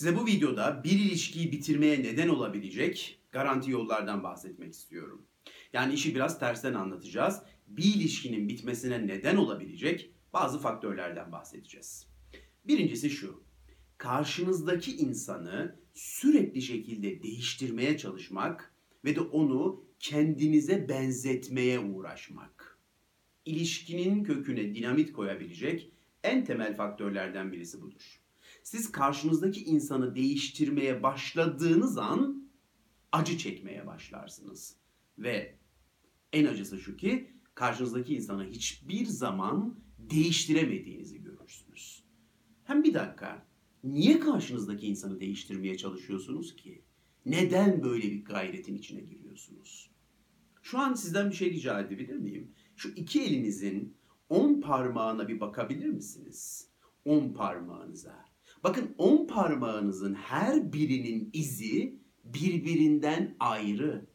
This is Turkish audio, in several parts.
Size bu videoda bir ilişkiyi bitirmeye neden olabilecek garanti yollardan bahsetmek istiyorum. Yani işi biraz tersten anlatacağız. Bir ilişkinin bitmesine neden olabilecek bazı faktörlerden bahsedeceğiz. Birincisi şu. Karşınızdaki insanı sürekli şekilde değiştirmeye çalışmak ve de onu kendinize benzetmeye uğraşmak. İlişkinin köküne dinamit koyabilecek en temel faktörlerden birisi budur. Siz karşınızdaki insanı değiştirmeye başladığınız an acı çekmeye başlarsınız. Ve en acısı şu ki karşınızdaki insanı hiçbir zaman değiştiremediğinizi görürsünüz. Hem bir dakika, niye karşınızdaki insanı değiştirmeye çalışıyorsunuz ki? Neden böyle bir gayretin içine giriyorsunuz? Şu an sizden bir şey rica edebilir miyim? Şu iki elinizin on parmağına bir bakabilir misiniz? On parmağınıza. Bakın on parmağınızın her birinin izi birbirinden ayrı.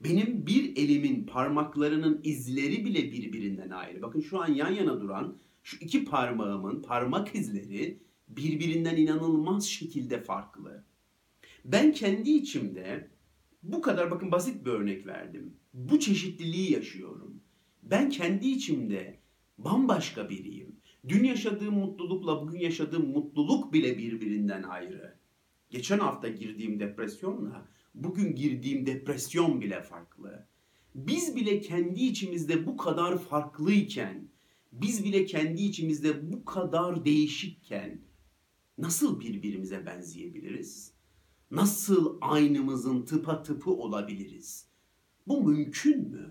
Benim bir elimin parmaklarının izleri bile birbirinden ayrı. Bakın şu an yan yana duran şu iki parmağımın parmak izleri birbirinden inanılmaz şekilde farklı. Ben kendi içimde bu kadar bakın basit bir örnek verdim. Bu çeşitliliği yaşıyorum. Ben kendi içimde bambaşka biriyim. Dün yaşadığım mutlulukla bugün yaşadığım mutluluk bile birbirinden ayrı. Geçen hafta girdiğim depresyonla bugün girdiğim depresyon bile farklı. Biz bile kendi içimizde bu kadar farklıyken, biz bile kendi içimizde bu kadar değişikken nasıl birbirimize benzeyebiliriz? Nasıl aynımızın tıpa tıpı olabiliriz? Bu mümkün mü?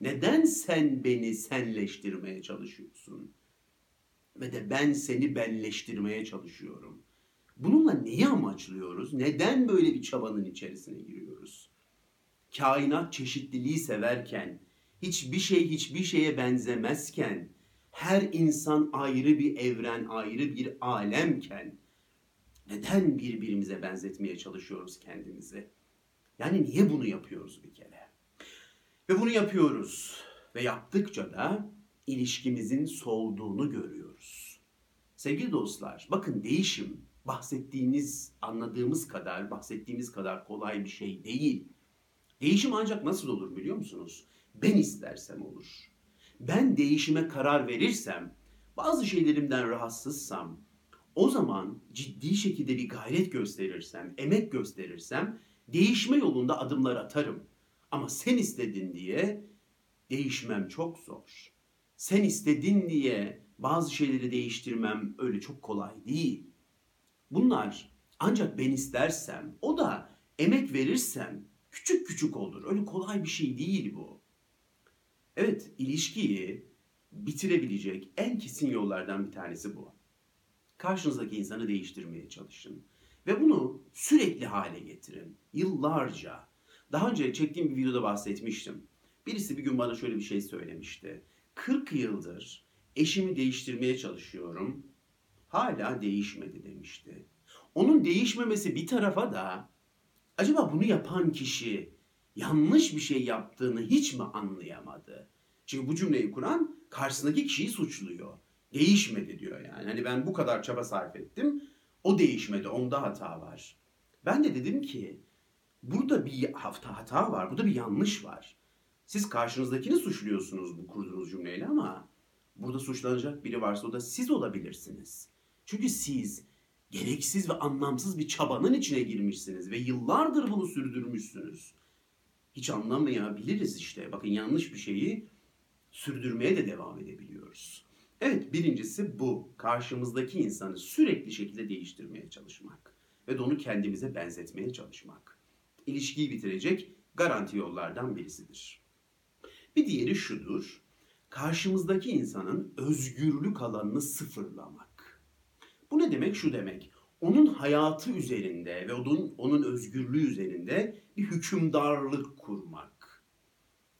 Neden sen beni senleştirmeye çalışıyorsun? Ve de ben seni benleştirmeye çalışıyorum. Bununla neyi amaçlıyoruz? Neden böyle bir çabanın içerisine giriyoruz? Kainat çeşitliliği severken, hiçbir şey hiçbir şeye benzemezken, her insan ayrı bir evren, ayrı bir alemken neden birbirimize benzetmeye çalışıyoruz kendimizi? Yani niye bunu yapıyoruz bir kere? Ve bunu yapıyoruz ve yaptıkça da ilişkimizin solduğunu görüyoruz. Sevgili dostlar, bakın değişim bahsettiğiniz, anladığımız kadar, bahsettiğimiz kadar kolay bir şey değil. Değişim ancak nasıl olur biliyor musunuz? Ben istersem olur. Ben değişime karar verirsem, bazı şeylerimden rahatsızsam, o zaman ciddi şekilde bir gayret gösterirsem, emek gösterirsem, değişme yolunda adımlar atarım. Ama sen istedin diye değişmem çok zor. Sen istedin diye bazı şeyleri değiştirmem öyle çok kolay değil. Bunlar ancak ben istersem, o da emek verirsem küçük küçük olur. Öyle kolay bir şey değil bu. Evet, ilişkiyi bitirebilecek en kesin yollardan bir tanesi bu. Karşınızdaki insanı değiştirmeye çalışın. Ve bunu sürekli hale getirin. Yıllarca. Daha önce çektiğim bir videoda bahsetmiştim. Birisi bir gün bana şöyle bir şey söylemişti. 40 yıldır eşimi değiştirmeye çalışıyorum. Hala değişmedi demişti. Onun değişmemesi bir tarafa da acaba bunu yapan kişi yanlış bir şey yaptığını hiç mi anlayamadı? Çünkü bu cümleyi kuran karşısındaki kişiyi suçluyor. Değişmedi diyor yani. Hani ben bu kadar çaba sarf ettim. O değişmedi. Onda hata var. Ben de dedim ki burada bir hafta hata var. Burada bir yanlış var. Siz karşınızdakini suçluyorsunuz bu kurduğunuz cümleyle ama burada suçlanacak biri varsa o da siz olabilirsiniz. Çünkü siz gereksiz ve anlamsız bir çabanın içine girmişsiniz ve yıllardır bunu sürdürmüşsünüz. Hiç anlamayabiliriz işte. Bakın yanlış bir şeyi sürdürmeye de devam edebiliyoruz. Evet birincisi bu. Karşımızdaki insanı sürekli şekilde değiştirmeye çalışmak. Ve de onu kendimize benzetmeye çalışmak. İlişkiyi bitirecek garanti yollardan birisidir. Bir diğeri şudur. Karşımızdaki insanın özgürlük alanını sıfırlamak. Bu ne demek? Şu demek. Onun hayatı üzerinde ve onun, onun özgürlüğü üzerinde bir hükümdarlık kurmak.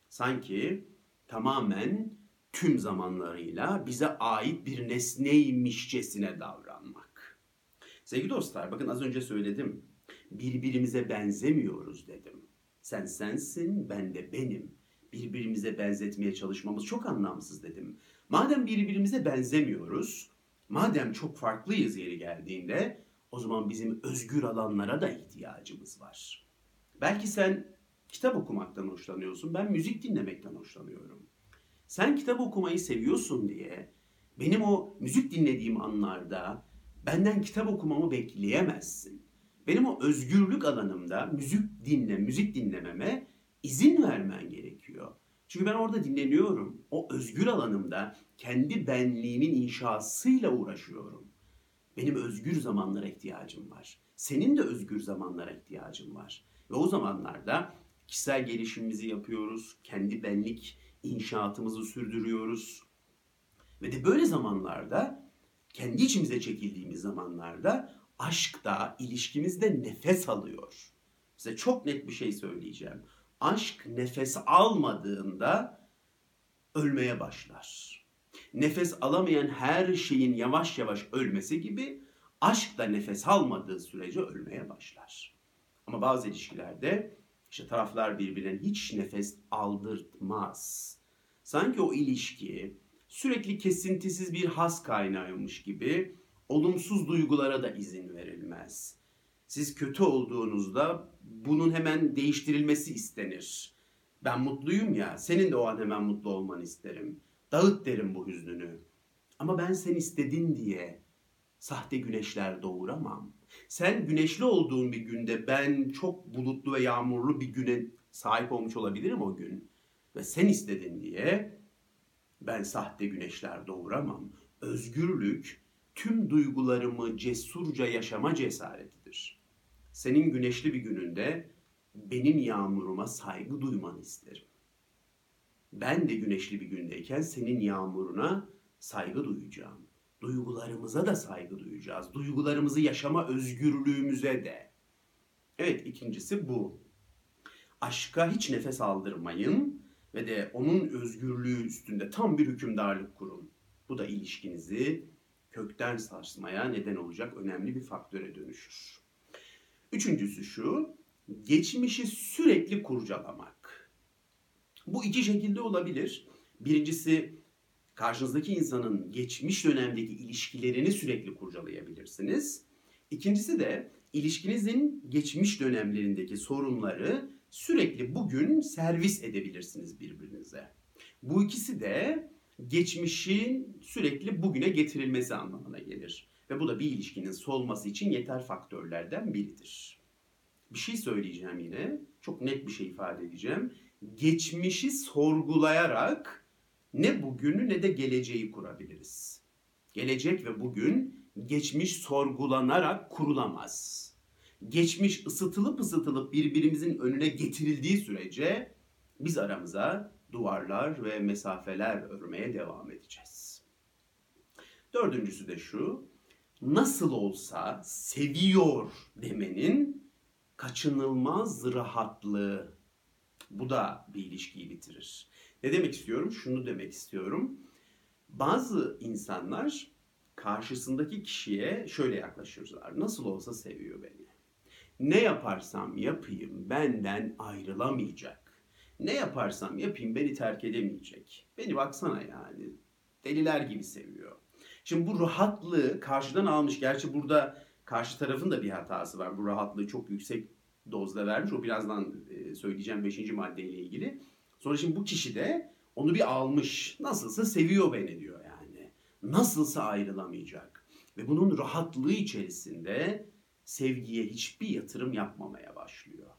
Sanki tamamen tüm zamanlarıyla bize ait bir nesneymişçesine davranmak. Sevgili dostlar bakın az önce söyledim. Birbirimize benzemiyoruz dedim. Sen sensin, ben de benim. Birbirimize benzetmeye çalışmamız çok anlamsız dedim. Madem birbirimize benzemiyoruz, madem çok farklıyız yeri geldiğinde o zaman bizim özgür alanlara da ihtiyacımız var. Belki sen kitap okumaktan hoşlanıyorsun, ben müzik dinlemekten hoşlanıyorum. Sen kitap okumayı seviyorsun diye benim o müzik dinlediğim anlarda benden kitap okumamı bekleyemezsin. Benim o özgürlük alanımda müzik dinle, müzik dinlememe izin vermen gerekiyor. Çünkü ben orada dinleniyorum. O özgür alanımda kendi benliğimin inşasıyla uğraşıyorum. Benim özgür zamanlara ihtiyacım var. Senin de özgür zamanlara ihtiyacın var. Ve o zamanlarda kişisel gelişimimizi yapıyoruz. Kendi benlik inşaatımızı sürdürüyoruz. Ve de böyle zamanlarda kendi içimize çekildiğimiz zamanlarda aşk da ilişkimizde nefes alıyor. Size çok net bir şey söyleyeceğim. Aşk nefes almadığında ölmeye başlar. Nefes alamayan her şeyin yavaş yavaş ölmesi gibi aşk da nefes almadığı sürece ölmeye başlar. Ama bazı ilişkilerde işte taraflar birbirine hiç nefes aldırtmaz. Sanki o ilişki sürekli kesintisiz bir has kaynağıymış gibi olumsuz duygulara da izin verilmez. Siz kötü olduğunuzda bunun hemen değiştirilmesi istenir. Ben mutluyum ya, senin de o an hemen mutlu olmanı isterim. Dağıt derim bu hüznünü. Ama ben sen istedin diye sahte güneşler doğuramam. Sen güneşli olduğun bir günde ben çok bulutlu ve yağmurlu bir güne sahip olmuş olabilirim o gün. Ve sen istedin diye ben sahte güneşler doğuramam. Özgürlük tüm duygularımı cesurca yaşama cesaretidir. Senin güneşli bir gününde benim yağmuruma saygı duymanı isterim. Ben de güneşli bir gündeyken senin yağmuruna saygı duyacağım. Duygularımıza da saygı duyacağız. Duygularımızı yaşama özgürlüğümüze de. Evet ikincisi bu. Aşka hiç nefes aldırmayın ve de onun özgürlüğü üstünde tam bir hükümdarlık kurun. Bu da ilişkinizi kökten sarsmaya neden olacak önemli bir faktöre dönüşür. Üçüncüsü şu, geçmişi sürekli kurcalamak. Bu iki şekilde olabilir. Birincisi karşınızdaki insanın geçmiş dönemdeki ilişkilerini sürekli kurcalayabilirsiniz. İkincisi de ilişkinizin geçmiş dönemlerindeki sorunları sürekli bugün servis edebilirsiniz birbirinize. Bu ikisi de geçmişin sürekli bugüne getirilmesi anlamına gelir. Ve bu da bir ilişkinin solması için yeter faktörlerden biridir. Bir şey söyleyeceğim yine. Çok net bir şey ifade edeceğim. Geçmişi sorgulayarak ne bugünü ne de geleceği kurabiliriz. Gelecek ve bugün geçmiş sorgulanarak kurulamaz. Geçmiş ısıtılıp ısıtılıp birbirimizin önüne getirildiği sürece biz aramıza duvarlar ve mesafeler örmeye devam edeceğiz. Dördüncüsü de şu, nasıl olsa seviyor demenin kaçınılmaz rahatlığı. Bu da bir ilişkiyi bitirir. Ne demek istiyorum? Şunu demek istiyorum. Bazı insanlar karşısındaki kişiye şöyle yaklaşırlar. Nasıl olsa seviyor beni. Ne yaparsam yapayım benden ayrılamayacak. Ne yaparsam yapayım beni terk edemeyecek. Beni baksana yani. Deliler gibi seviyor. Şimdi bu rahatlığı karşıdan almış. Gerçi burada karşı tarafın da bir hatası var. Bu rahatlığı çok yüksek dozda vermiş. O birazdan e, söyleyeceğim 5. maddeyle ilgili. Sonra şimdi bu kişi de onu bir almış. Nasılsa seviyor beni diyor yani. Nasılsa ayrılamayacak. Ve bunun rahatlığı içerisinde sevgiye hiçbir yatırım yapmamaya başlıyor.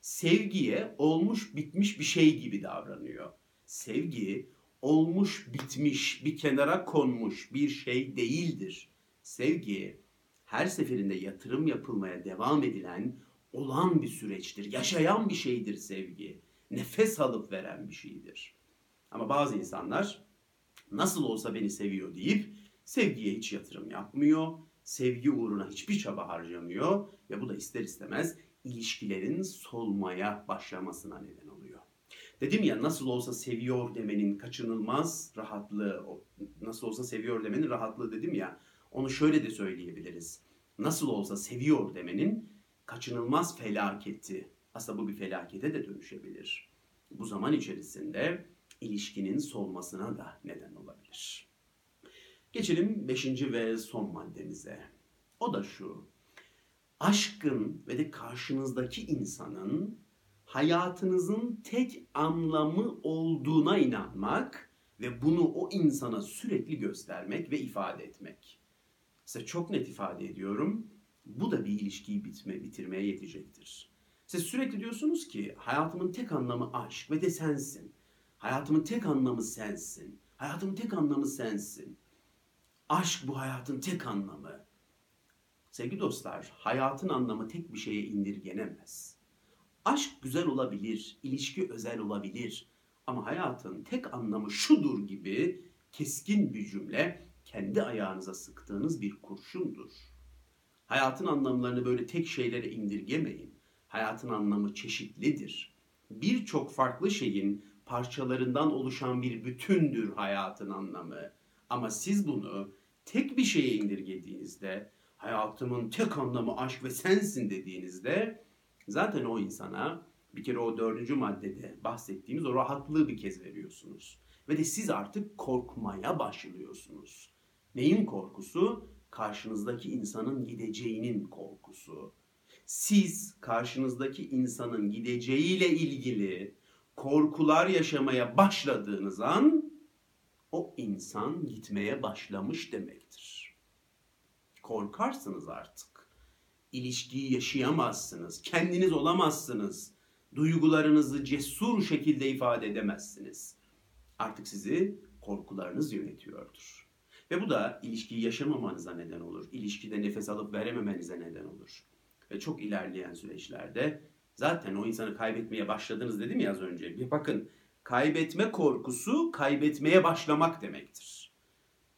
Sevgiye olmuş bitmiş bir şey gibi davranıyor. Sevgi olmuş bitmiş bir kenara konmuş bir şey değildir. Sevgi her seferinde yatırım yapılmaya devam edilen olan bir süreçtir. Yaşayan bir şeydir sevgi. Nefes alıp veren bir şeydir. Ama bazı insanlar nasıl olsa beni seviyor deyip sevgiye hiç yatırım yapmıyor. Sevgi uğruna hiçbir çaba harcamıyor ve bu da ister istemez ilişkilerin solmaya başlamasına neden oluyor. Dedim ya nasıl olsa seviyor demenin kaçınılmaz rahatlığı, nasıl olsa seviyor demenin rahatlığı dedim ya. Onu şöyle de söyleyebiliriz. Nasıl olsa seviyor demenin kaçınılmaz felaketi. Aslında bu bir felakete de dönüşebilir. Bu zaman içerisinde ilişkinin solmasına da neden olabilir. Geçelim beşinci ve son maddemize. O da şu. aşkın ve de karşınızdaki insanın hayatınızın tek anlamı olduğuna inanmak ve bunu o insana sürekli göstermek ve ifade etmek. Size çok net ifade ediyorum. Bu da bir ilişkiyi bitme, bitirmeye yetecektir. Siz sürekli diyorsunuz ki hayatımın tek anlamı aşk ve de sensin. Hayatımın tek anlamı sensin. Hayatımın tek anlamı sensin. Aşk bu hayatın tek anlamı. Sevgili dostlar, hayatın anlamı tek bir şeye indirgenemez. Aşk güzel olabilir, ilişki özel olabilir ama hayatın tek anlamı şudur gibi keskin bir cümle kendi ayağınıza sıktığınız bir kurşundur. Hayatın anlamlarını böyle tek şeylere indirgemeyin. Hayatın anlamı çeşitlidir. Birçok farklı şeyin parçalarından oluşan bir bütündür hayatın anlamı. Ama siz bunu tek bir şeye indirgediğinizde, hayatımın tek anlamı aşk ve sensin dediğinizde zaten o insana bir kere o dördüncü maddede bahsettiğimiz o rahatlığı bir kez veriyorsunuz. Ve de siz artık korkmaya başlıyorsunuz. Neyin korkusu? Karşınızdaki insanın gideceğinin korkusu. Siz karşınızdaki insanın gideceğiyle ilgili korkular yaşamaya başladığınız an o insan gitmeye başlamış demektir. Korkarsınız artık. İlişkiyi yaşayamazsınız. Kendiniz olamazsınız. Duygularınızı cesur şekilde ifade edemezsiniz. Artık sizi korkularınız yönetiyordur. Ve bu da ilişkiyi yaşamamanıza neden olur. İlişkide nefes alıp verememenize neden olur. Ve çok ilerleyen süreçlerde zaten o insanı kaybetmeye başladınız dedim ya az önce. Bir bakın kaybetme korkusu kaybetmeye başlamak demektir.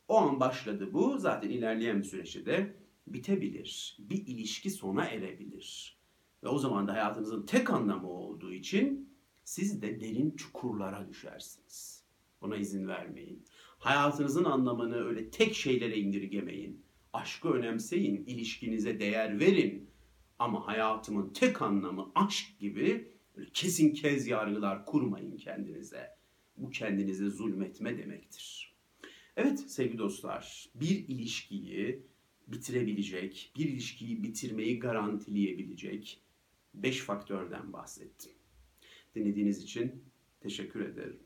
O an başladı bu. Zaten ilerleyen bir süreçte de bitebilir. Bir ilişki sona erebilir. Ve o zaman da hayatınızın tek anlamı olduğu için siz de derin çukurlara düşersiniz. Buna izin vermeyin. Hayatınızın anlamını öyle tek şeylere indirgemeyin. Aşkı önemseyin, ilişkinize değer verin. Ama hayatımın tek anlamı aşk gibi kesin kez yargılar kurmayın kendinize. Bu kendinize zulmetme demektir. Evet sevgili dostlar, bir ilişkiyi bitirebilecek, bir ilişkiyi bitirmeyi garantileyebilecek 5 faktörden bahsettim. Dinlediğiniz için teşekkür ederim.